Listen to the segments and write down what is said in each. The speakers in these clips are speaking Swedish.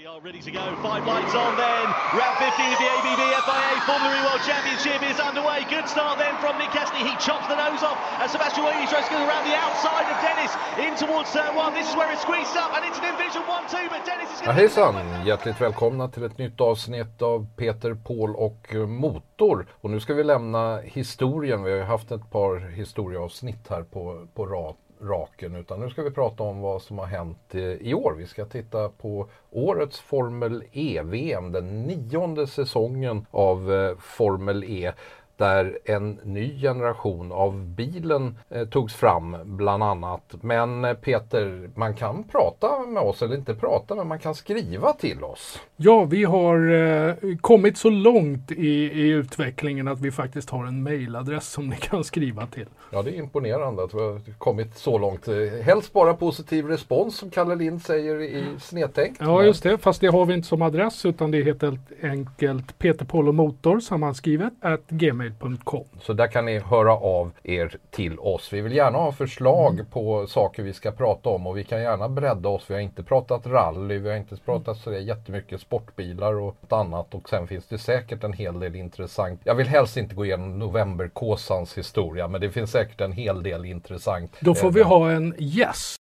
We are ready to go. Five lights on then. Round 15 of the ABB FIA Formula E World Championship is underway. Good start then from Nick Cassidy. He chops the nose off as Sebastian Williams tries to go around the outside of Dennis in towards turn one. This is where it's squeezed up and it's an Division 1-2 but Dennis is going to... hejsan! Hjärtligt välkomna till ett nytt avsnitt av Peter, Paul och eh, Motor. Och nu ska vi lämna historien. Vi har ju haft ett par historieavsnitt här på, på rad raken. Utan nu ska vi prata om vad som har hänt eh, i år. Vi ska titta på årets Formel E-VM, den nionde säsongen av eh, Formel E där en ny generation av bilen eh, togs fram bland annat. Men eh, Peter, man kan prata med oss, eller inte prata, men man kan skriva till oss. Ja, vi har eh, kommit så långt i, i utvecklingen att vi faktiskt har en mejladress som ni kan skriva till. Ja, det är imponerande att vi har kommit så långt. Helst bara positiv respons som Kalle Lind säger i Snedtänkt. Ja, just det. Fast det har vi inte som adress utan det är helt enkelt Peter Polo Motor sammanskrivet at gmail.com. Så där kan ni höra av er till oss. Vi vill gärna ha förslag på saker vi ska prata om och vi kan gärna bredda oss. Vi har inte pratat rally, vi har inte pratat så jättemycket sportbilar och något annat och sen finns det säkert en hel del intressant. Jag vill helst inte gå igenom novemberkåsans historia men det finns säkert en hel del intressant. Då får vi ha en gäst.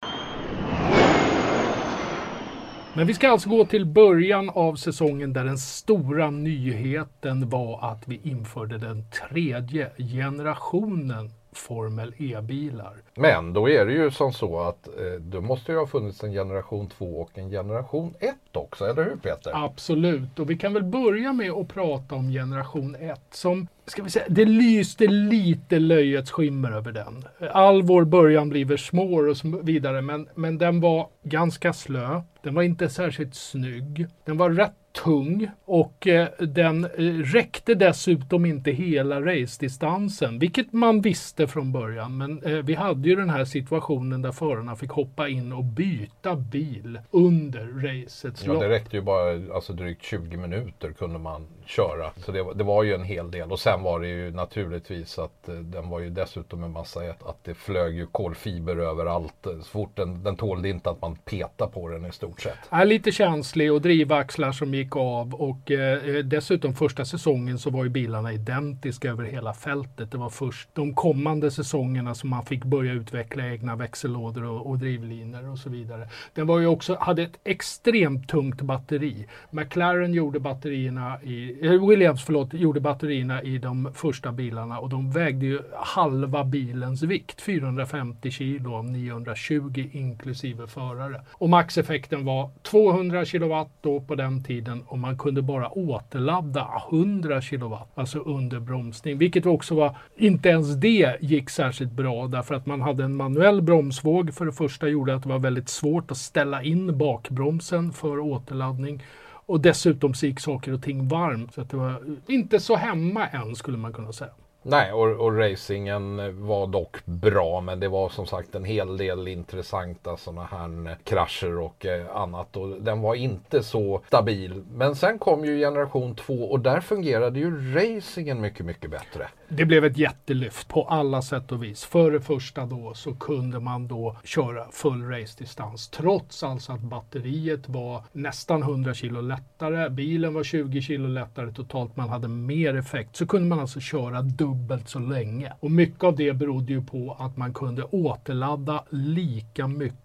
Men vi ska alltså gå till början av säsongen där den stora nyheten var att vi införde den tredje generationen. Formel E-bilar. Men då är det ju som så att eh, då måste ju ha funnits en generation 2 och en generation 1 också, eller hur Peter? Absolut, och vi kan väl börja med att prata om generation 1 som Ska vi säga, det lyste lite löjets skimmer över den. All vår början blir smår och så vidare, men, men den var ganska slö. Den var inte särskilt snygg. Den var rätt tung och eh, den eh, räckte dessutom inte hela race-distansen, vilket man visste från början. Men eh, vi hade ju den här situationen där förarna fick hoppa in och byta bil under racets Ja, lopp. det räckte ju bara alltså, drygt 20 minuter kunde man köra. Så det, var- det var ju en hel del. Och sen var det ju naturligtvis att den var ju dessutom en massa, att det flög ju kolfiber överallt. Så fort den, den tålde inte att man peta på den i stort sett. är lite känslig och drivaxlar som gick av och eh, dessutom första säsongen så var ju bilarna identiska över hela fältet. Det var först de kommande säsongerna som man fick börja utveckla egna växellådor och, och drivlinor och så vidare. Den var ju också, hade ett extremt tungt batteri. McLaren gjorde batterierna i, eh, Williams förlåt, gjorde batterierna i de första bilarna och de vägde ju halva bilens vikt, 450 kilo av 920 inklusive förare. Och maxeffekten var 200 kilowatt då på den tiden och man kunde bara återladda 100 kilowatt, alltså under bromsning, vilket också var, inte ens det gick särskilt bra därför att man hade en manuell bromsvåg för det första gjorde att det var väldigt svårt att ställa in bakbromsen för återladdning. Och dessutom så gick saker och ting varmt. Så att det var inte så hemma än skulle man kunna säga. Nej, och, och racingen var dock bra, men det var som sagt en hel del intressanta sådana här krascher och eh, annat. Och den var inte så stabil. Men sen kom ju generation 2 och där fungerade ju racingen mycket, mycket bättre. Det blev ett jättelyft på alla sätt och vis. För det första då så kunde man då köra full race-distans trots alltså att batteriet var nästan 100 kilo lättare. Bilen var 20 kilo lättare totalt. Man hade mer effekt. Så kunde man alltså köra dubbelt så länge. Och mycket av det berodde ju på att man kunde återladda lika mycket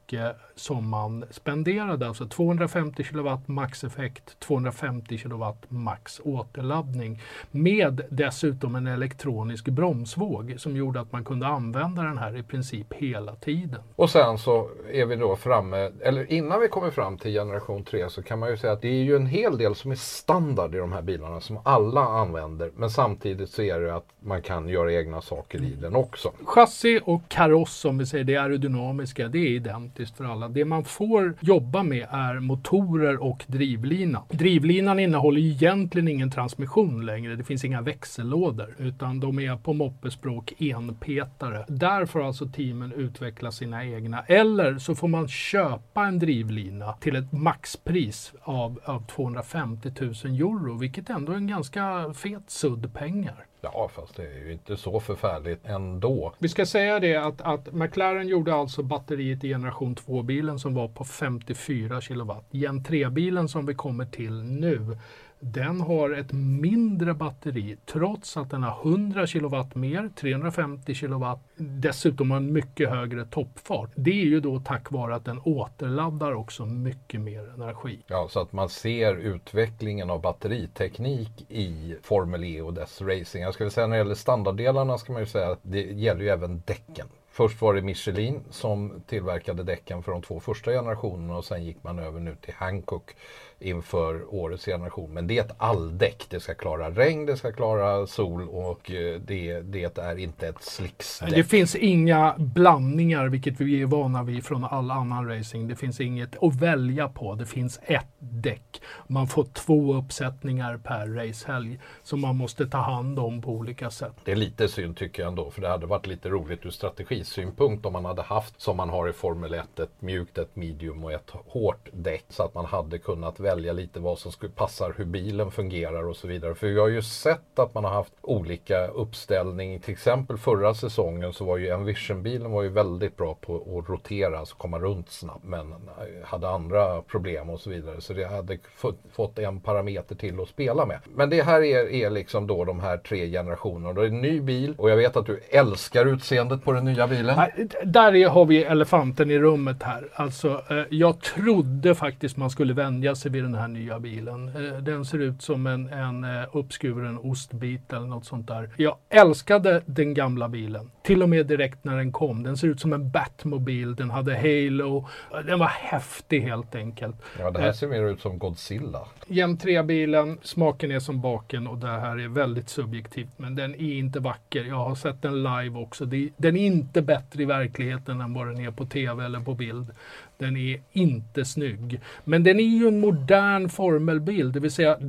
som man spenderade. Alltså 250 kilowatt maxeffekt, 250 kilowatt max återladdning. Med dessutom en elektronisk bromsvåg som gjorde att man kunde använda den här i princip hela tiden. Och sen så är vi då framme, eller innan vi kommer fram till generation 3 så kan man ju säga att det är ju en hel del som är standard i de här bilarna som alla använder. Men samtidigt så är det att man kan göra egna saker i den också. Chassi och kaross, om vi säger det aerodynamiska, det är identiskt för alla. Det man får jobba med är motorer och drivlina. Drivlinan innehåller egentligen ingen transmission längre. Det finns inga växellådor, utan de är på moppespråk enpetare. Där får alltså teamen utveckla sina egna. Eller så får man köpa en drivlina till ett maxpris av, av 250 000 euro, vilket ändå är en ganska fet sudd pengar. Ja, fast det är ju inte så förfärligt ändå. Vi ska säga det att, att McLaren gjorde alltså batteriet i generation 2-bilen som var på 54 kilowatt. Gen 3-bilen som vi kommer till nu den har ett mindre batteri trots att den har 100 kilowatt mer, 350 kilowatt. Dessutom har en mycket högre toppfart. Det är ju då tack vare att den återladdar också mycket mer energi. Ja, så att man ser utvecklingen av batteriteknik i Formel E och dess racing. Jag skulle säga när det gäller standarddelarna ska man ju säga att det gäller ju även däcken. Först var det Michelin som tillverkade däcken för de två första generationerna och sen gick man över nu till Hankook inför årets generation. Men det är ett alldäck. Det ska klara regn, det ska klara sol och eh, det, det är inte ett slicksdäck. Det finns inga blandningar, vilket vi är vana vid från all annan racing. Det finns inget att välja på. Det finns ett däck. Man får två uppsättningar per racehelg som man måste ta hand om på olika sätt. Det är lite synd tycker jag ändå, för det hade varit lite roligt ur strategisynpunkt om man hade haft, som man har i Formel 1, ett mjukt, ett medium och ett hårt däck så att man hade kunnat välja välja lite vad som skulle, passar hur bilen fungerar och så vidare. För vi har ju sett att man har haft olika uppställning. Till exempel förra säsongen så var ju Envision-bilen var ju väldigt bra på att rotera, alltså komma runt snabbt. Men hade andra problem och så vidare. Så det hade fått en parameter till att spela med. Men det här är, är liksom då de här tre generationerna. Det är en ny bil och jag vet att du älskar utseendet på den nya bilen. Där har vi elefanten i rummet här. Alltså, eh, jag trodde faktiskt man skulle vänja sig vid den här nya bilen. Eh, den ser ut som en, en eh, uppskuren ostbit eller något sånt där. Jag älskade den gamla bilen. Till och med direkt när den kom. Den ser ut som en Batmobil. Den hade Halo. Den var häftig helt enkelt. Ja, det här ser mer ut som Godzilla. Gen 3-bilen, smaken är som baken och det här är väldigt subjektivt. Men den är inte vacker. Jag har sett den live också. Den är inte bättre i verkligheten än vad den är på tv eller på bild. Den är inte snygg. Men den är ju en modern formelbil, det vill säga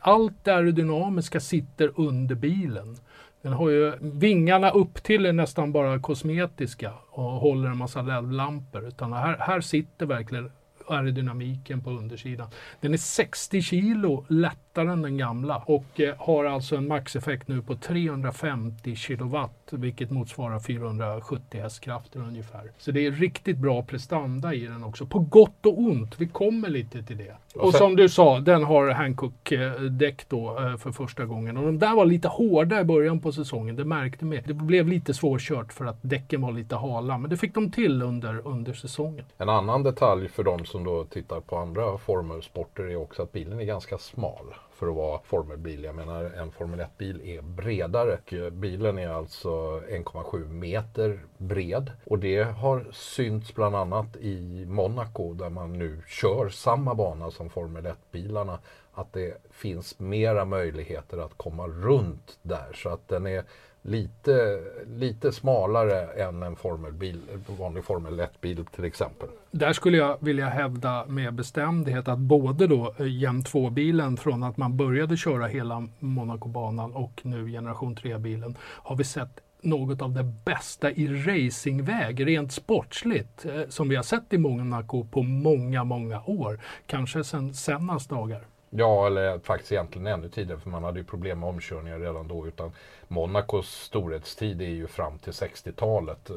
allt det aerodynamiska sitter under bilen. Den har ju vingarna upp till är nästan bara kosmetiska och håller en massa LED-lampor. Utan här, här sitter verkligen aerodynamiken på undersidan. Den är 60 kilo lätt lättare än den gamla och eh, har alltså en maxeffekt nu på 350 kilowatt vilket motsvarar 470 hästkrafter ungefär. Så det är riktigt bra prestanda i den också, på gott och ont. Vi kommer lite till det. Och, och som du sa, den har Hankook-däck då eh, för första gången. Och de där var lite hårda i början på säsongen, det märkte man. Det blev lite svårkört för att däcken var lite hala, men det fick de till under, under säsongen. En annan detalj för de som då tittar på andra formelsporter är också att bilen är ganska smal för att vara formelbil. Jag menar en Formel 1-bil är bredare. Eh, bilen är alltså 1,7 meter bred och det har synts bland annat i Monaco där man nu kör samma bana som Formel 1-bilarna. Att det finns mera möjligheter att komma runt där så att den är lite, lite smalare än en formelbil, vanlig Formel 1-bil till exempel. Där skulle jag vilja hävda med bestämdhet att både då eh, Gen 2-bilen från att man började köra hela Monaco-banan och nu generation 3-bilen har vi sett något av det bästa i racingväg, rent sportsligt, eh, som vi har sett i Monaco på många, många år. Kanske sedan Sennas dagar. Ja, eller faktiskt egentligen ännu tidigare för man hade ju problem med omkörningar redan då. Utan Monacos storhetstid är ju fram till 60-talet. Eh,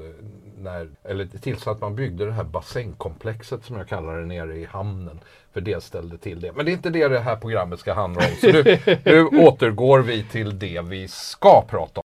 när, eller tills att man byggde det här bassängkomplexet som jag kallar det nere i hamnen. För det ställde till det. Men det är inte det det här programmet ska handla om. Så nu, nu återgår vi till det vi ska prata om.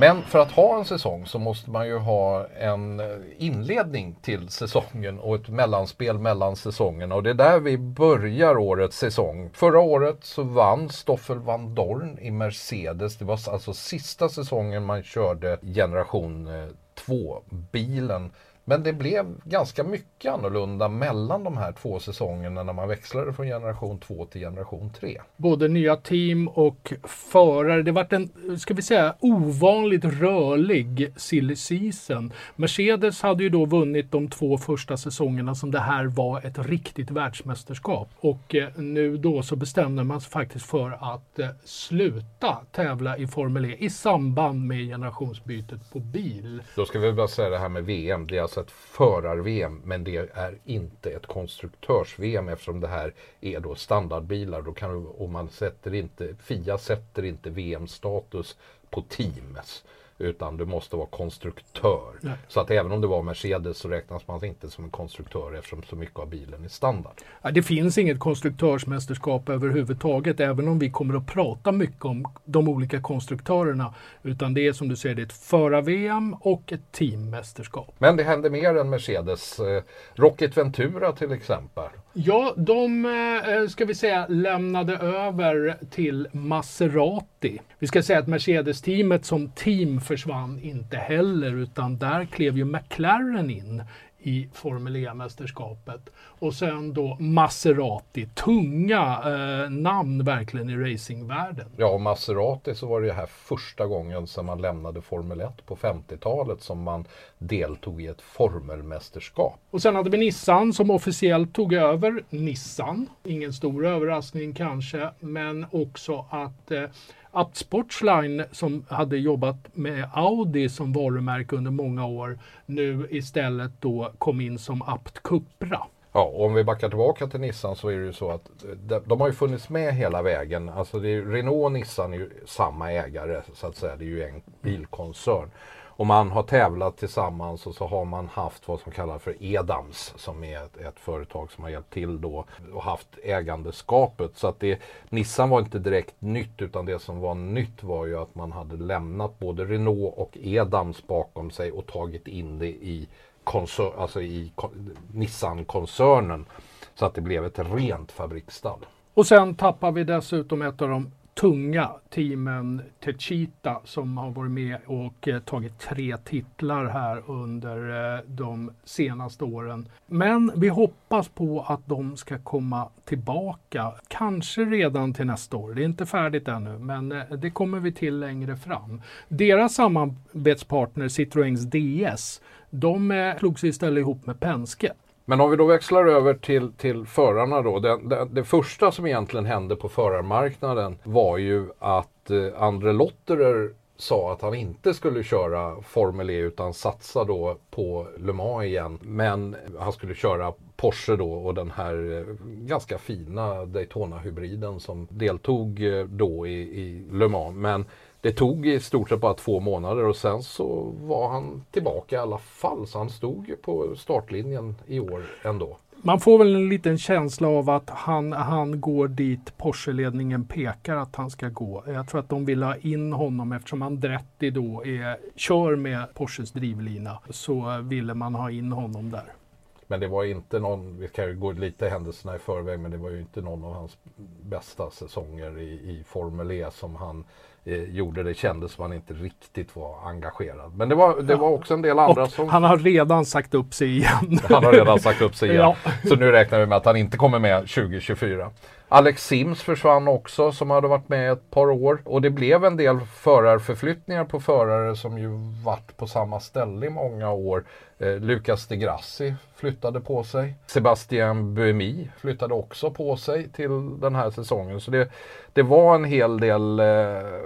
Men för att ha en säsong så måste man ju ha en inledning till säsongen och ett mellanspel mellan säsongerna. Och det är där vi börjar årets säsong. Förra året så vann Stoffel van Dorn i Mercedes. Det var alltså sista säsongen man körde generation eh, 2-bilen. Men det blev ganska mycket annorlunda mellan de här två säsongerna när man växlade från generation 2 till generation 3. Både nya team och förare. Det vart en, ska vi säga, ovanligt rörlig silly season. Mercedes hade ju då vunnit de två första säsongerna som det här var ett riktigt världsmästerskap. Och eh, nu då så bestämde man sig faktiskt för att eh, sluta tävla i Formel E i samband med generationsbytet på bil. Då ska vi bara säga det här med VM. Det är ett förar-VM men det är inte ett konstruktörs-VM eftersom det här är då standardbilar. Då kan, och man sätter inte, FIA sätter inte VM-status på teams utan du måste vara konstruktör. Nej. Så att även om det var Mercedes så räknas man inte som en konstruktör eftersom så mycket av bilen är standard. Ja, det finns inget konstruktörsmästerskap överhuvudtaget även om vi kommer att prata mycket om de olika konstruktörerna. Utan det är som du säger, det är ett förar-VM och ett teammästerskap. Men det händer mer än Mercedes. Eh, Rocket Ventura till exempel. Ja, de eh, eh, ska vi säga lämnade över till Maserati. Vi ska säga att Mercedes-teamet som team försvann inte heller utan där klev ju McLaren in i Formel E-mästerskapet. Och sen då Maserati, tunga eh, namn verkligen i racingvärlden. Ja, och Maserati så var det här första gången sedan man lämnade Formel 1 på 50-talet som man deltog i ett formelmästerskap. Och sen hade vi Nissan som officiellt tog över Nissan. Ingen stor överraskning kanske, men också att eh, Abt Sportsline som hade jobbat med Audi som varumärke under många år nu istället då kom in som Abt Cupra. Ja, och om vi backar tillbaka till Nissan så är det ju så att eh, de, de har ju funnits med hela vägen. Alltså det är, Renault och Nissan är ju samma ägare så att säga. Det är ju en bilkoncern. Och man har tävlat tillsammans och så har man haft vad som kallas för Edams som är ett, ett, företag som har hjälpt till då och haft ägandeskapet. Så att det, Nissan var inte direkt nytt utan det som var nytt var ju att man hade lämnat både Renault och Edams bakom sig och tagit in det i, alltså i Nissan-koncernen. Så att det blev ett rent fabriksstall. Och sen tappar vi dessutom ett av de tunga teamen Techita som har varit med och eh, tagit tre titlar här under eh, de senaste åren. Men vi hoppas på att de ska komma tillbaka, kanske redan till nästa år. Det är inte färdigt ännu, men eh, det kommer vi till längre fram. Deras samarbetspartner Citroëns DS, de eh, slog sig istället ihop med Penske. Men om vi då växlar över till, till förarna då. Det, det, det första som egentligen hände på förarmarknaden var ju att eh, Andre Lotterer sa att han inte skulle köra Formel E utan satsa då på Le Mans igen. Men han skulle köra Porsche då och den här eh, ganska fina Daytona-hybriden som deltog eh, då i, i Le Mans. Men det tog i stort sett bara två månader och sen så var han tillbaka i alla fall. Så han stod på startlinjen i år ändå. Man får väl en liten känsla av att han, han går dit Porsche-ledningen pekar att han ska gå. Jag tror att de vill ha in honom eftersom Andretti då är, kör med Porsches drivlina så ville man ha in honom där. Men det var inte någon, vi kan ju gå lite händelserna i förväg, men det var ju inte någon av hans bästa säsonger i, i Formel E som han eh, gjorde. Det kändes som han inte riktigt var engagerad. Men det var, det var också en del andra och som... Han har redan sagt upp sig igen. Han har redan sagt upp sig igen. ja. Så nu räknar vi med att han inte kommer med 2024. Alex Sims försvann också som hade varit med ett par år. Och det blev en del förarförflyttningar på förare som ju varit på samma ställe i många år. Eh, Lucas de Grassi flyttade på sig. Sebastian Buemi flyttade också på sig till den här säsongen. Så det, det var en hel del eh,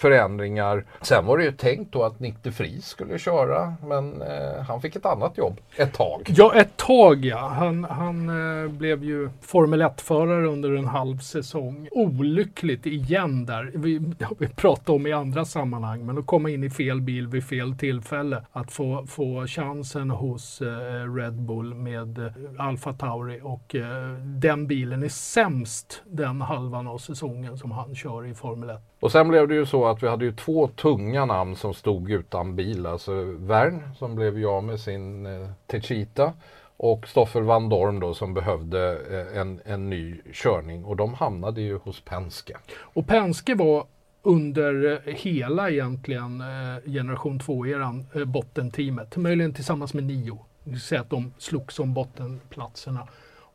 förändringar. Sen var det ju tänkt då att Nick de Vries skulle köra men eh, han fick ett annat jobb ett tag. Ja, ett tag ja. Han, han eh, blev ju Formel 1-förare under en halv säsong. Olyckligt igen där. Vi, har vi pratat om i andra sammanhang, men att komma in i fel bil vid fel tillfälle. Att få, få chansen hos eh, Red Bull med eh, Alfa Tauri och eh, den bilen är sämst den halvan av säsongen som han kör i Formel 1. Och sen blev det ju så att vi hade ju två tunga namn som stod utan bil. Alltså Wern som blev ju av med sin eh, Techita och Stoffel Van Dorm då som behövde eh, en, en ny körning och de hamnade ju hos Penske. Och Penske var under eh, hela egentligen eh, generation 2-eran eh, bottenteamet, möjligen tillsammans med Nio. Vi säger säga att de slogs om bottenplatserna.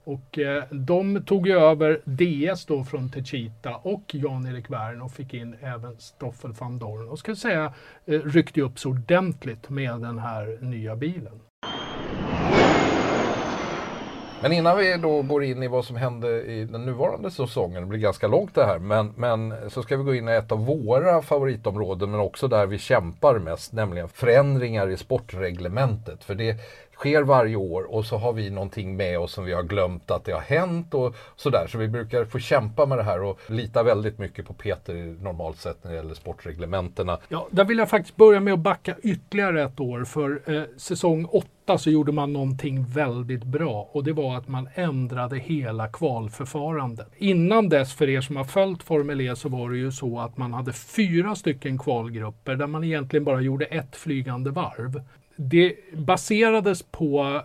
Och eh, de tog ju över DS då från Techita och Jan-Erik Wern och fick in även Stoffel van Dorn och ska säga eh, ryckte upp så ordentligt med den här nya bilen. Men innan vi då går in i vad som hände i den nuvarande säsongen, det blir ganska långt det här, men, men så ska vi gå in i ett av våra favoritområden men också där vi kämpar mest, nämligen förändringar i sportreglementet. För det sker varje år och så har vi någonting med oss som vi har glömt att det har hänt och sådär. Så vi brukar få kämpa med det här och lita väldigt mycket på Peter normalt sett när det gäller sportreglementena. Ja, där vill jag faktiskt börja med att backa ytterligare ett år för eh, säsong 8 så gjorde man någonting väldigt bra och det var att man ändrade hela kvalförfarandet. Innan dess, för er som har följt Formel E, så var det ju så att man hade fyra stycken kvalgrupper där man egentligen bara gjorde ett flygande varv. Det baserades på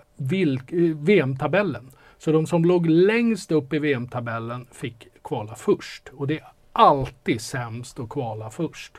VM-tabellen. Eh, Så de som låg längst upp i VM-tabellen fick kvala först. Och det är alltid sämst att kvala först.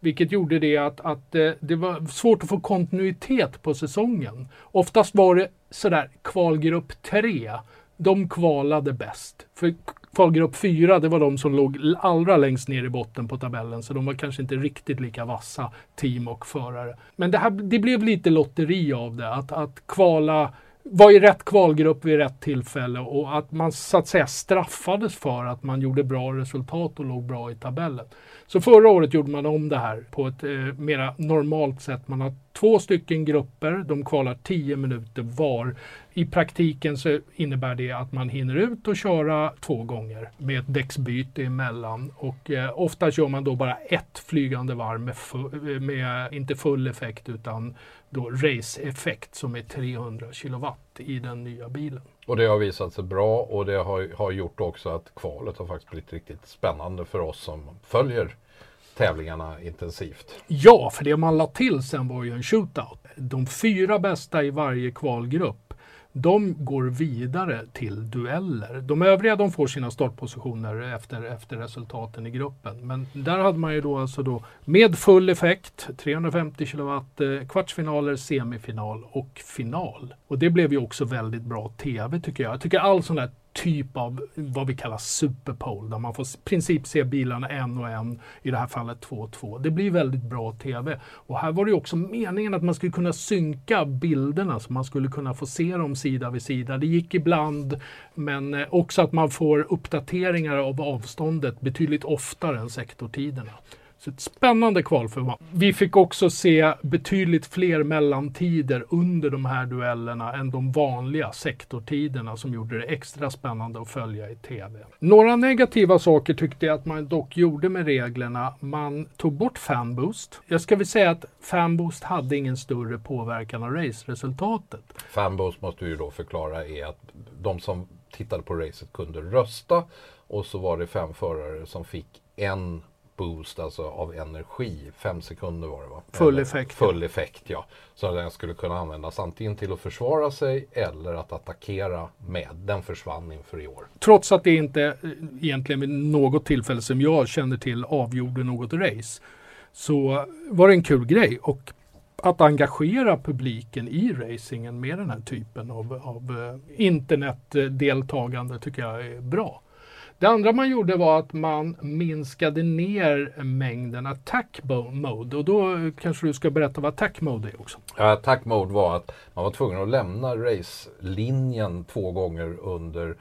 Vilket gjorde det att, att eh, det var svårt att få kontinuitet på säsongen. Oftast var det sådär kvalgrupp 3. De kvalade bäst. För kvalgrupp 4, det var de som låg allra längst ner i botten på tabellen. Så de var kanske inte riktigt lika vassa team och förare. Men det, här, det blev lite lotteri av det. Att, att kvala var i rätt kvalgrupp vid rätt tillfälle och att man så att säga straffades för att man gjorde bra resultat och låg bra i tabellen. Så förra året gjorde man om det här på ett eh, mera normalt sätt. Man har två stycken grupper, de kvalar 10 minuter var. I praktiken så innebär det att man hinner ut och köra två gånger med ett däcksbyte emellan. Och eh, ofta kör man då bara ett flygande varv med, fu- med inte full effekt utan då race-effekt som är 300 kilowatt i den nya bilen. Och det har visat sig bra och det har, har gjort också att kvalet har faktiskt blivit riktigt spännande för oss som följer tävlingarna intensivt. Ja, för det man la till sen var ju en shootout. De fyra bästa i varje kvalgrupp de går vidare till dueller. De övriga de får sina startpositioner efter, efter resultaten i gruppen. Men där hade man ju då alltså då med full effekt, 350 kilowatt, eh, kvartsfinaler, semifinal och final. Och det blev ju också väldigt bra TV tycker jag. Jag tycker all sån där typ av vad vi kallar superpole där man får i princip se bilarna en och en, i det här fallet två och två. Det blir väldigt bra TV. Och här var det också meningen att man skulle kunna synka bilderna så man skulle kunna få se dem sida vid sida. Det gick ibland, men eh, också att man får uppdateringar av avståndet betydligt oftare än sektortiderna. Så ett spännande kvalförval. Vi fick också se betydligt fler mellantider under de här duellerna än de vanliga sektortiderna som gjorde det extra spännande att följa i TV. Några negativa saker tyckte jag att man dock gjorde med reglerna. Man tog bort fanboost. Jag ska väl säga att fanboost hade ingen större påverkan av raceresultatet. Fanboost måste vi ju då förklara är att de som tittade på racet kunde rösta och så var det fem förare som fick en boost alltså av energi. Fem sekunder var det va? Full effekt, Full effekt ja. Så den skulle kunna användas antingen till att försvara sig eller att attackera med. Den försvann inför i år. Trots att det inte eh, egentligen vid något tillfälle som jag känner till avgjorde något race. Så var det en kul grej. Och att engagera publiken i racingen med den här typen av, av eh, internetdeltagande tycker jag är bra. Det andra man gjorde var att man minskade ner mängden attack mode och då kanske du ska berätta vad attack mode är också. Attack mode var att man var tvungen att lämna racelinjen två gånger under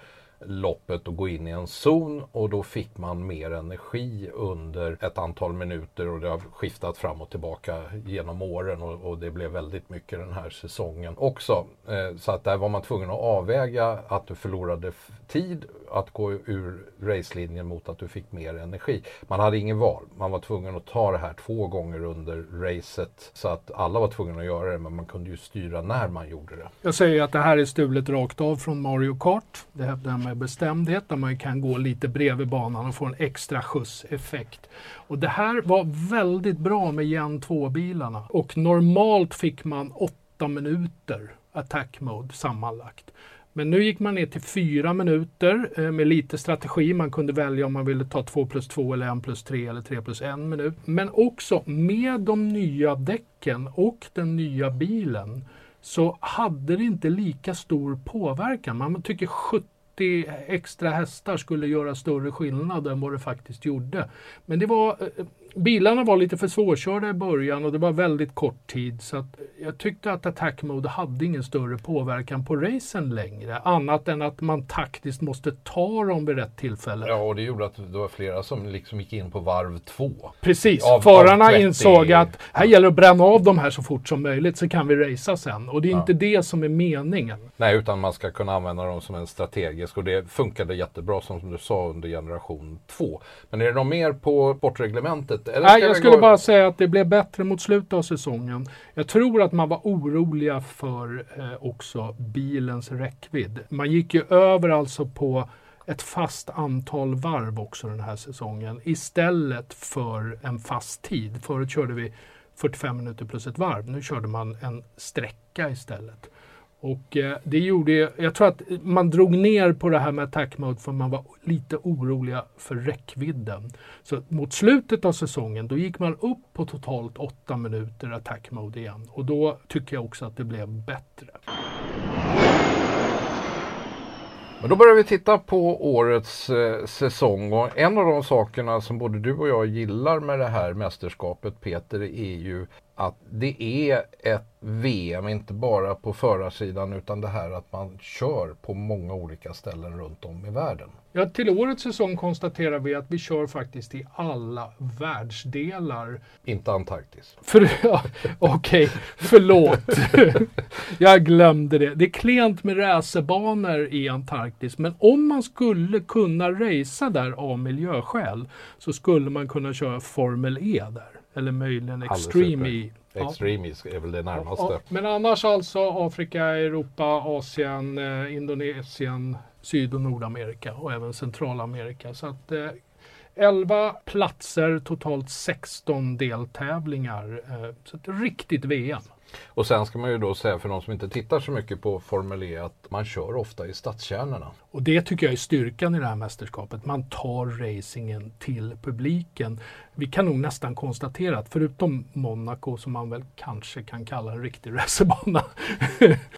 loppet och gå in i en zon och då fick man mer energi under ett antal minuter och det har skiftat fram och tillbaka genom åren och, och det blev väldigt mycket den här säsongen också. Eh, så att där var man tvungen att avväga att du förlorade tid att gå ur racelinjen mot att du fick mer energi. Man hade ingen val. Man var tvungen att ta det här två gånger under racet så att alla var tvungna att göra det men man kunde ju styra när man gjorde det. Jag säger att det här är stulet rakt av från Mario Kart. Det hävdar jag med bestämdhet där man kan gå lite bredvid banan och få en extra skjutseffekt. Och det här var väldigt bra med Gen 2-bilarna och normalt fick man åtta minuter attack mode sammanlagt. Men nu gick man ner till fyra minuter eh, med lite strategi. Man kunde välja om man ville ta 2 plus 2 eller 1 plus 3 eller 3 plus 1 minut. Men också med de nya däcken och den nya bilen så hade det inte lika stor påverkan. Man tycker 70 extra hästar skulle göra större skillnad än vad det faktiskt gjorde. Men det var, eh, bilarna var lite för svårkörda i början och det var väldigt kort tid så att jag tyckte att Attack Mode hade ingen större påverkan på racen längre. Annat än att man taktiskt måste ta dem vid rätt tillfälle. Ja, och det gjorde att det var flera som liksom gick in på varv två. Precis, Av- förarna av 30. insåg att här gäller det att bränna av de här så fort som möjligt så kan vi racea sen. Och det är inte det som är meningen. Nej, utan man ska kunna använda dem som en strategisk och det funkade jättebra som du sa under generation 2. Men är det något mer på sportreglementet? Eller Nej, jag skulle bara säga att det blev bättre mot slutet av säsongen. Jag tror att man var oroliga för eh, också bilens räckvidd. Man gick ju över alltså på ett fast antal varv också den här säsongen istället för en fast tid. Förut körde vi 45 minuter plus ett varv. Nu körde man en sträcka istället. Och eh, det gjorde, jag tror att man drog ner på det här med attack mode för man var lite oroliga för räckvidden. Så mot slutet av säsongen då gick man upp på totalt 8 minuter attack mode igen. Och då tycker jag också att det blev bättre. Men då börjar vi titta på årets eh, säsong och en av de sakerna som både du och jag gillar med det här mästerskapet Peter är ju att det är ett VM, inte bara på förarsidan utan det här att man kör på många olika ställen runt om i världen. Ja, till årets säsong konstaterar vi att vi kör faktiskt i alla världsdelar. Inte Antarktis. För, ja, Okej, förlåt. jag glömde det. Det är klent med racerbanor i Antarktis, men om man skulle kunna racea där av miljöskäl så skulle man kunna köra Formel E där. Eller möjligen Extreme E. utmärkt. Ja. Är väl det närmaste. Ja, men annars alltså Afrika, Europa, Asien, eh, Indonesien, Syd och Nordamerika och även Centralamerika. Så att eh, 11 platser, totalt 16 deltävlingar. Eh, så ett riktigt VM. Och sen ska man ju då säga för de som inte tittar så mycket på Formel E att man kör ofta i stadskärnorna. Och det tycker jag är styrkan i det här mästerskapet. Man tar racingen till publiken. Vi kan nog nästan konstatera att förutom Monaco som man väl kanske kan kalla en riktig racerbana.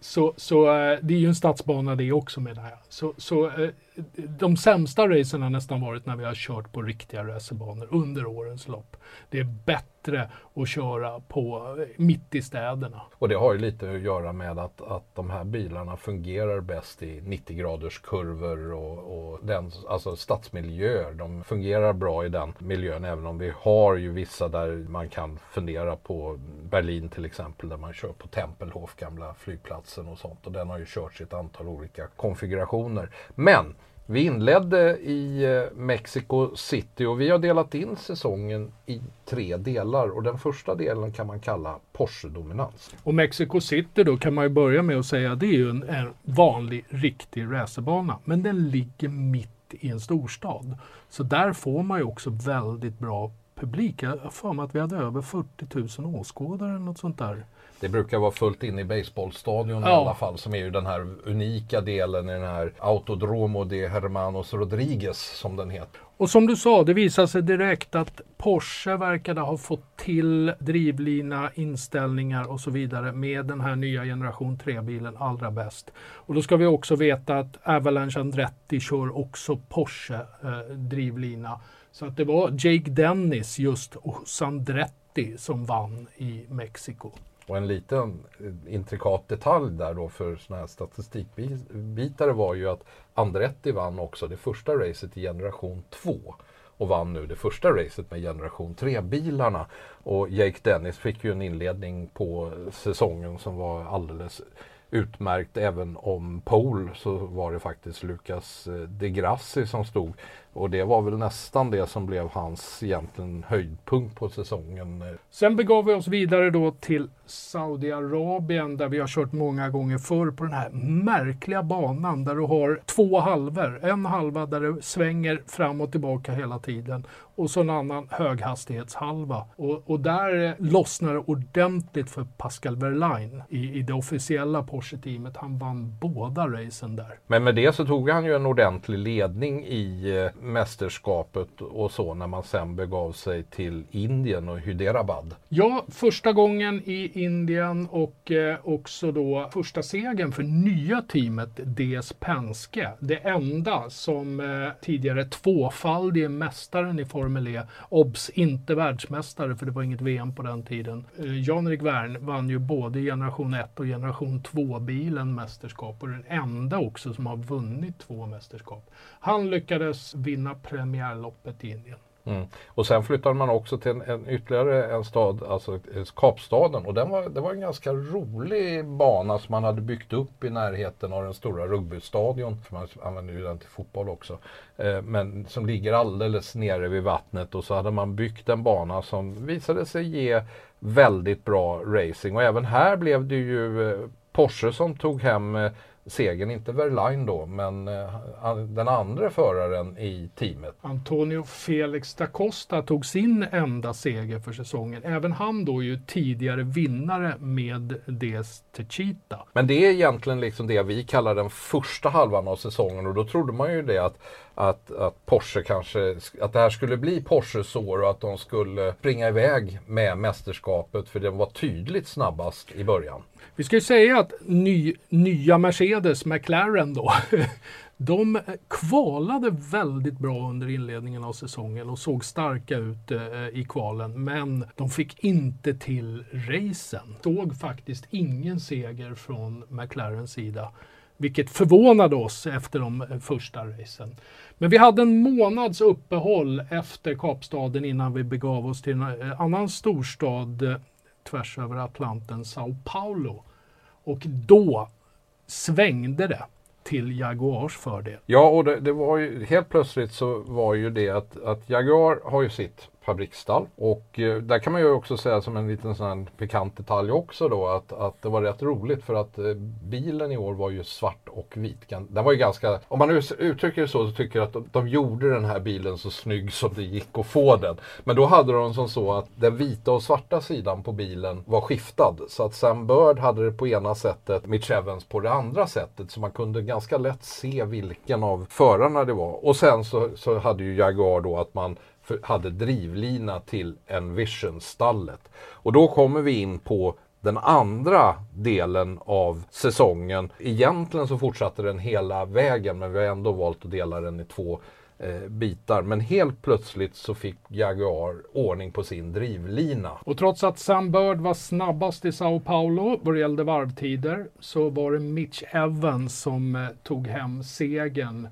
så så eh, det är ju en stadsbana det också med det här. Så, så eh, de sämsta racen har nästan varit när vi har kört på riktiga racerbanor under årens lopp. Det är bättre att köra på eh, mitt i städerna. Och det har ju lite att göra med att, att de här bilarna fungerar bäst i 90 graders kurvor och, och den, alltså stadsmiljöer. De fungerar bra i den miljön även om vi har ju vissa där man kan fundera på Berlin till exempel där man kör på Tempelhof, gamla flygplatsen och sånt. Och den har ju körts i ett antal olika konfigurationer. Men vi inledde i eh, Mexico City och vi har delat in säsongen i tre delar och den första delen kan man kalla Porsche-dominans. Och Mexico City då kan man ju börja med att säga det är ju en, en vanlig riktig racerbana. Men den ligger mitt i en storstad. Så där får man ju också väldigt bra publik. Jag har för mig att vi hade över 40 000 åskådare eller något sånt där. Det brukar vara fullt inne i baseballstadion i Ja. alla fall som är ju den här unika delen i den här Autodromo de Hermanos Rodriguez som den heter. Och som du sa, det visade sig direkt att Porsche verkade ha fått till drivlina, inställningar och så vidare med den här nya generation 3-bilen allra bäst. Och då ska vi också veta att Avalanche Andretti kör också Porsche eh, drivlina. Så att det var Jake Dennis just och Sandretti som vann i Mexiko. Och en liten eh, intrikat detalj där då för sådana här statistikbitare var ju att Andretti vann också det första racet i generation 2 och vann nu det första racet med generation 3-bilarna. Och Jake Dennis fick ju en inledning på säsongen som var alldeles utmärkt. Även om pole så var det faktiskt Lucas eh, de Grassi som stod. Och det var väl nästan det som blev hans egentligen höjdpunkt på säsongen. Sen begav vi oss vidare då till Saudiarabien där vi har kört många gånger förr på den här märkliga banan där du har två halvor. En halva där det svänger fram och tillbaka hela tiden och så en annan höghastighetshalva. Och, och där lossnar det ordentligt för Pascal Wehrlein i, i det officiella Porsche-teamet. Han vann båda racen där. Men med det så tog han ju en ordentlig ledning i eh, mästerskapet och så när man sen begav sig till Indien och Hyderabad. Ja, första gången i Indien och eh, också då första segern för nya teamet DS Penske. Det enda som eh, tidigare tvåfaldige mästaren i Formel E. Obs! Inte världsmästare för det var inget VM på den tiden. Eh, Jan-Erik Wern vann ju både generation 1 och generation 2-bilen mästerskap och den enda också som har vunnit två mästerskap. Han lyckades vinna vinna premiärloppet i Indien. Mm. Och sen flyttade man också till en, en, ytterligare en stad, alltså eh, Kapstaden. Och den var, det var en ganska rolig bana som man hade byggt upp i närheten av den stora rugbystadion. För man använder ju den till fotboll också. Eh, men som ligger alldeles nere vid vattnet. Och så hade man byggt en bana som visade sig ge väldigt bra racing. Och även här blev det ju eh, Porsche som tog hem eh, segern, inte Verline då, men eh, den andra föraren i teamet. Antonio Felix da Costa tog sin enda seger för säsongen. Även han då ju tidigare vinnare med DS Techita. Men det är egentligen liksom det vi kallar den första halvan av säsongen och då trodde man ju det att att, att Porsche kanske, att det här skulle bli Porsches år och att de skulle springa iväg med mästerskapet för den var tydligt snabbast i början. Vi ska ju säga att ny, nya Mercedes, McLaren då, de kvalade väldigt bra under inledningen av säsongen och såg starka ut eh, i kvalen. Men de fick inte till racen. Såg faktiskt ingen seger från McLarens sida. Vilket förvånade oss efter de eh, första racen. Men vi hade en månads uppehåll efter Kapstaden innan vi begav oss till en eh, annan storstad tvärs över Atlanten, Sao Paulo. Och då svängde det till Jaguars fördel. Ja, och det, det, var ju helt plötsligt så var ju det att, att Jaguar har ju sitt fabriksstall. Och eh, där kan man ju också säga som en liten sån här pikant detalj också då att, att det var rätt roligt för att eh, bilen i år var ju svart och vit. Den var ju ganska, om man uttrycker det så, så tycker jag att de, de gjorde den här bilen så snygg som det gick att få den. Men då hade de som så att den vita och svarta sidan på bilen var skiftad. Så att Sam Bird hade det på ena sättet, Mitch Evans på det andra sättet. Så man kunde ganska lätt se vilken av förarna det var. Och sen så, så hade ju Jaguar då att man hade drivlina till Envision-stallet. Och då kommer vi in på den andra delen av säsongen. Egentligen så fortsatte den hela vägen men vi har ändå valt att dela den i två eh, bitar. Men helt plötsligt så fick Jaguar ordning på sin drivlina. Och trots att Sam Bird var snabbast i Sao Paulo vad det gällde varvtider så var det Mitch Evans som eh, tog hem segern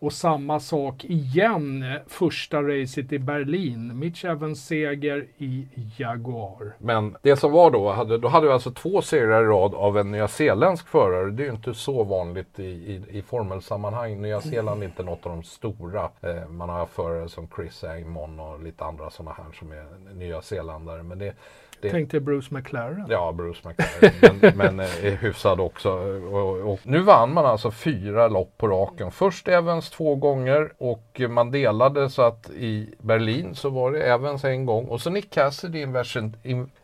och samma sak igen, första racet i Berlin. Mitch Evans seger i Jaguar. Men det som var då, hade, då hade vi alltså två segrar i rad av en nyzeeländsk förare. Det är ju inte så vanligt i, i, i formelsammanhang. Nya Zeeland är inte något av de stora. Eh, man har förare som Chris Amon och lite andra sådana här som är nyzeeländare. Men det, det... Tänkte Bruce McLaren. Ja, Bruce McLaren. men, men är eh, hyfsad också. Och, och, nu vann man alltså fyra lopp på raken. Först Evans två gånger och man delade så att i Berlin så var det Evans en gång och så Nick Cassidy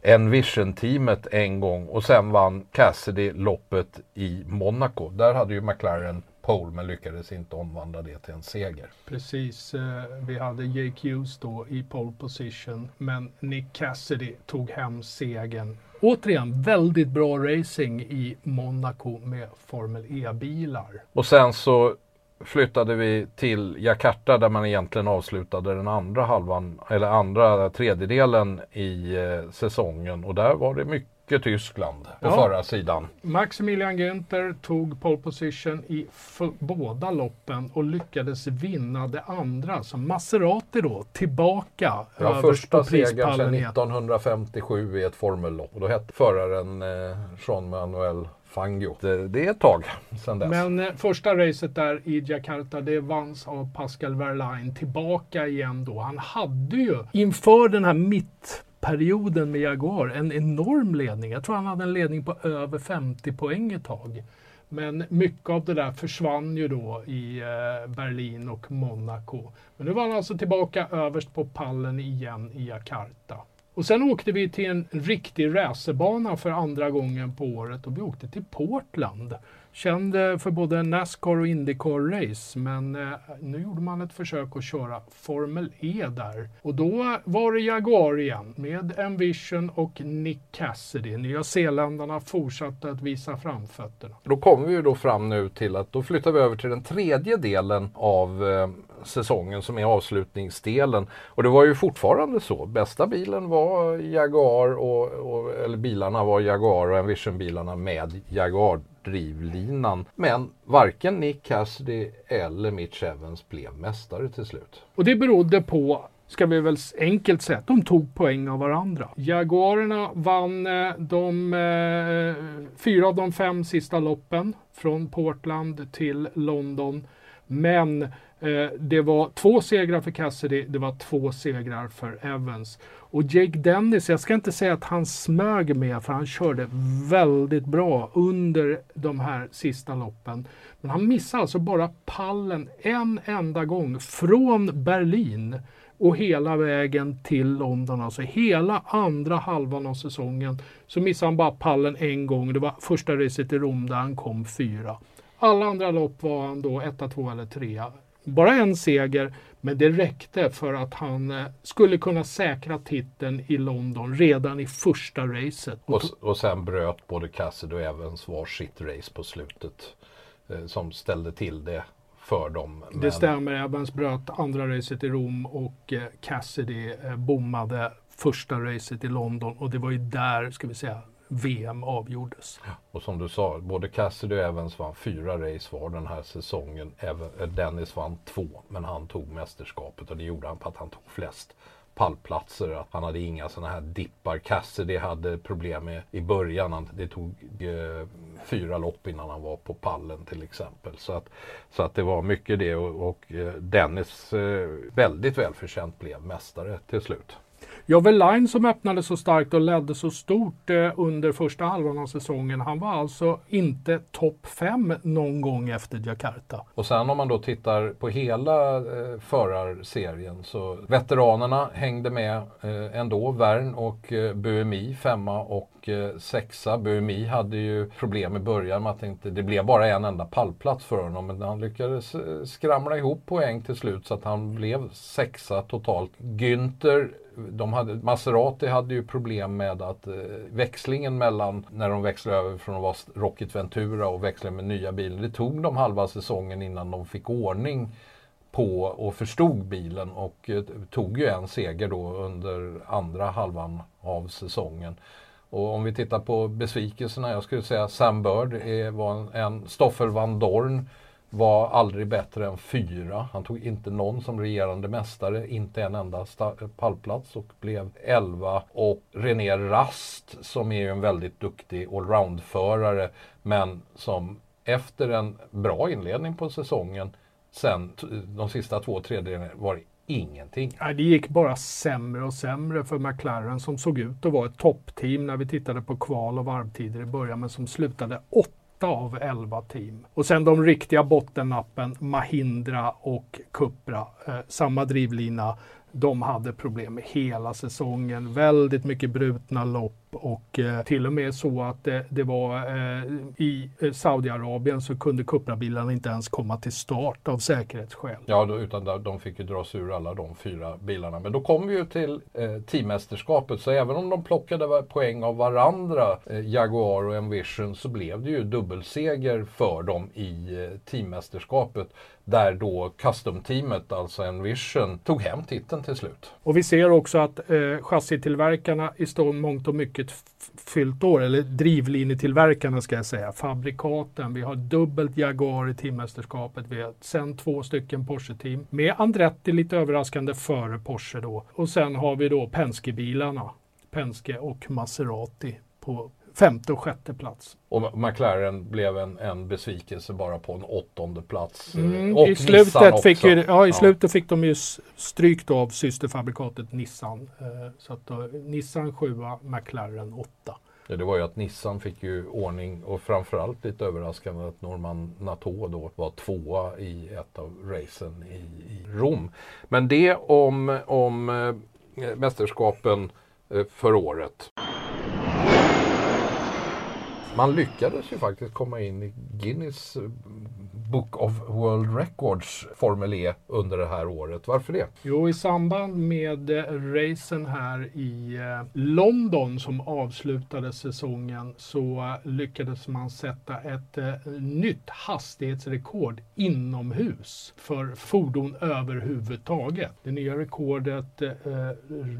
Envision-teamet en gång och sen vann Cassidy loppet i Monaco. Där hade ju McLaren pole men lyckades inte omvandla det till en seger. Precis, eh, vi hade Jake Hughes då i pole position men Nick Cassidy tog hem segern. Återigen väldigt bra racing i Monaco med Formel E-bilar. Och sen så flyttade vi till Jakarta där man egentligen avslutade den andra halvan eller andra tredjedelen i eh, säsongen och där var det mycket mycket Tyskland på ja. förra sidan. Maximilian Günther tog pole position i båda loppen och lyckades vinna det andra. Så Maserati då tillbaka ja, första segern sedan 1957 i ett formellopp. Och då hette föraren eh, Jean-Manuel Fangio. Det, det, är ett tag sedan dess. Men eh, första racet där i Jakarta det vanns av Pascal Verlaine. Tillbaka igen då. Han hade ju inför den här mitt perioden med Jaguar en enorm ledning. Jag tror han hade en ledning på över 50 poäng ett tag. Men mycket av det där försvann ju då i eh, Berlin och Monaco. Men nu var han alltså tillbaka överst på pallen igen i Jakarta. Och sen åkte vi till en riktig racerbana för andra gången på året och vi åkte till Portland. Känd eh, för både Nascar och Indycar-race, men eh, nu gjorde man ett försök att köra Formel E där. Och då var det Jaguar igen med Envision och Nick Cassidy. Nya Zeeländarna fortsatte att visa framfötterna. Då kommer vi ju då fram nu till att då flyttar vi över till den tredje delen av eh, säsongen som är avslutningsdelen. Och det var ju fortfarande så. Bästa bilen var Jaguar, och, och eller bilarna var Jaguar och Envision-bilarna med Jaguar drivlinan. Men varken Nick Cassidy eller Mitch Evans blev mästare till slut. Och det berodde på ska vi väl enkelt säga, att de tog poäng av varandra. Jaguarerna vann eh, de eh, fyra av de fem sista loppen från Portland till London. Men Eh, det var två segrar för Cassidy, det var två segrar för Evans. Och Jake Dennis, jag ska inte säga att han smög med för han körde väldigt bra under de här sista loppen. Men han missade alltså bara pallen en enda gång från Berlin och hela vägen till London, alltså hela andra halvan av säsongen, så missade han bara pallen en gång. Det var första racet i Rom där han kom fyra. Alla andra lopp var han då etta, två eller trea. Bara en seger, men det räckte för att han eh, skulle kunna säkra titeln i London redan i första racet. Och, och sen bröt både Cassidy och Evans varsitt race på slutet eh, som ställde till det för dem. Men... Det stämmer, Evans bröt andra racet i Rom och eh, Cassidy eh, bommade första racet i London och det var ju där, ska vi säga, VM avgjordes. Och som du sa, både Cassidy och Evans vann fyra race var den här säsongen. Eh, Dennis vann två, men han tog mästerskapet och det gjorde han på att han tog flest pallplatser. Han hade inga sådana här dippar. Cassidy hade problem med i början. Det tog eh, fyra lopp innan han var på pallen till exempel. Så att, så att det var mycket det och, och eh, Dennis eh, väldigt välförtjänt blev mästare till slut. Ja, Line som öppnade så starkt och ledde så stort eh, under första halvan av säsongen. Han var alltså inte topp fem någon gång efter Jakarta. Och sen om man då tittar på hela eh, förarserien så veteranerna hängde med eh, ändå. Värn och eh, femma och eh, sexa. Buemi hade ju problem i början med att det, inte, det blev bara en enda pallplats för honom. Men han lyckades eh, skramla ihop poäng till slut så att han blev sexa totalt. Günther de hade, Maserati hade ju problem med att eh, växlingen mellan när de växlade över från att vara Rocket Ventura och växla med nya bilen. Det tog de halva säsongen innan de fick ordning på och förstod bilen och eh, tog ju en seger då under andra halvan av säsongen. Och om vi tittar på besvikelserna, jag skulle säga Sam Bird är, var en, en Stoffer Van Dorn var aldrig bättre än fyra. Han tog inte någon som regerande mästare, inte en enda pallplats och blev elva. Och René Rast som är en väldigt duktig allroundförare men som efter en bra inledning på säsongen sen de sista två tredjedelarna var ingenting. Nej, det gick bara sämre och sämre för McLaren som såg ut att vara ett toppteam när vi tittade på kval och varvtider i början men som slutade åtta 8 av 11 team. Och sen de riktiga bottennappen, Mahindra och Cupra, eh, samma drivlina. De hade problem med hela säsongen, väldigt mycket brutna lopp och eh, till och med så att det, det var eh, i eh, Saudiarabien så kunde Cupra-bilarna inte ens komma till start av säkerhetsskäl. Ja, då, utan de fick ju dras ur alla de fyra bilarna. Men då kom vi ju till eh, teammästerskapet så även om de plockade poäng av varandra, eh, Jaguar och Envision, så blev det ju dubbelseger för dem i eh, teammästerskapet där då custom-teamet, alltså Envision, tog hem titeln till slut. Och vi ser också att eh, chassitillverkarna i stånd mångt och mycket fyllt år, eller drivlinjetillverkarna ska jag säga, fabrikaten. Vi har dubbelt Jaguar i teammästerskapet. Vi har sen två stycken Porsche-team med Andretti lite överraskande före Porsche då. Och sen har vi då Penske-bilarna, Penske och Maserati på femte och sjätte plats. Och McLaren blev en, en besvikelse bara på en åttonde plats. Eh, mm, och I slutet, fick, ju, ja, i slutet fick de ju strykt av systerfabrikatet Nissan. Eh, så att då, Nissan sjua, McLaren åtta. Ja, det var ju att Nissan fick ju ordning och framförallt lite överraskande att Norman Nato då var tvåa i ett av racen i, i Rom. Men det om, om mästerskapen för året. Man lyckades ju faktiskt komma in i Guinness eh, Book of World Records Formel E under det här året. Varför det? Jo, i samband med eh, racen här i eh, London som avslutade säsongen så lyckades man sätta ett nytt hastighetsrekord inomhus för fordon överhuvudtaget. Det nya rekordet eh,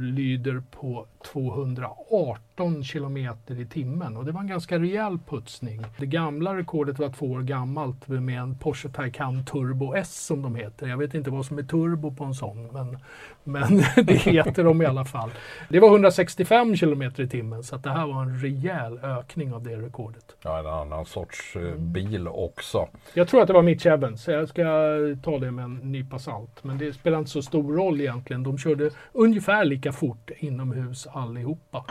lyder på 218 kilometer i timmen och det var en ganska rejäl putsning. Det gamla rekordet var två år gammalt med en Porsche Taycan Turbo S som de heter. Jag vet inte vad som är turbo på en sån men, men det heter de i alla fall. Det var 165 kilometer i timmen så att det här var en rejäl ökning av det rekordet. Ja, en annan sorts eh, bil också. Jag tror att det var Mitch Evans, så jag ska ta det med en nypa salt. Men det spelar inte så stor roll egentligen. De körde ungefär lika fort inomhus allihopa.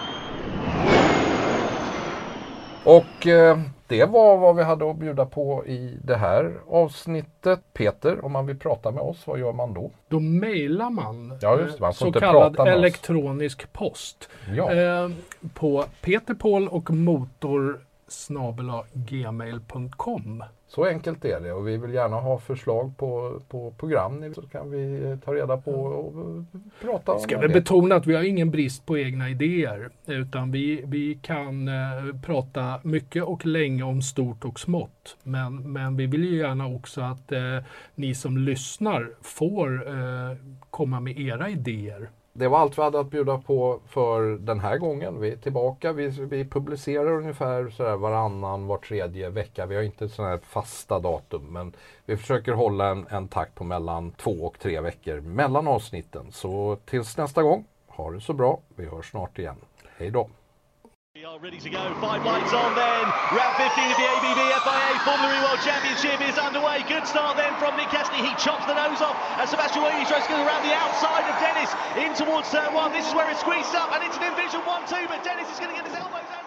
Och eh, det var vad vi hade att bjuda på i det här avsnittet. Peter, om man vill prata med oss, vad gör man då? Då mejlar man, Ja, just man eh, så kallad med oss. elektronisk post Ja. eh, på peterpaul och motor gmail.com. Så enkelt är det och vi vill gärna ha förslag på, på program så kan vi ta reda på och prata om Ska det. väl betona att vi har ingen brist på egna idéer utan vi, vi kan eh, prata mycket och länge om stort och smått. Men, men vi vill ju gärna också att eh, ni som lyssnar får eh, komma med era idéer. Det var allt vi hade att bjuda på för den här gången. Vi är tillbaka. Vi, vi publicerar ungefär sådär varannan, var tredje vecka. Vi har inte sådana här fasta datum men vi försöker hålla en, en takt på mellan två och tre veckor mellan avsnitten. Så tills nästa gång, ha det så bra. Vi hörs snart igen. Hej då! Are ready to go. Five lights on then. Round 15 of the ABB FIA Formula E World Championship is underway. Good start then from Nick Cassidy. He chops the nose off as Sebastian Williams tries to go around the outside of Dennis in towards uh, turn one. This is where it squeezes up and it's an Division 1 2, but Dennis is going to get his elbows out.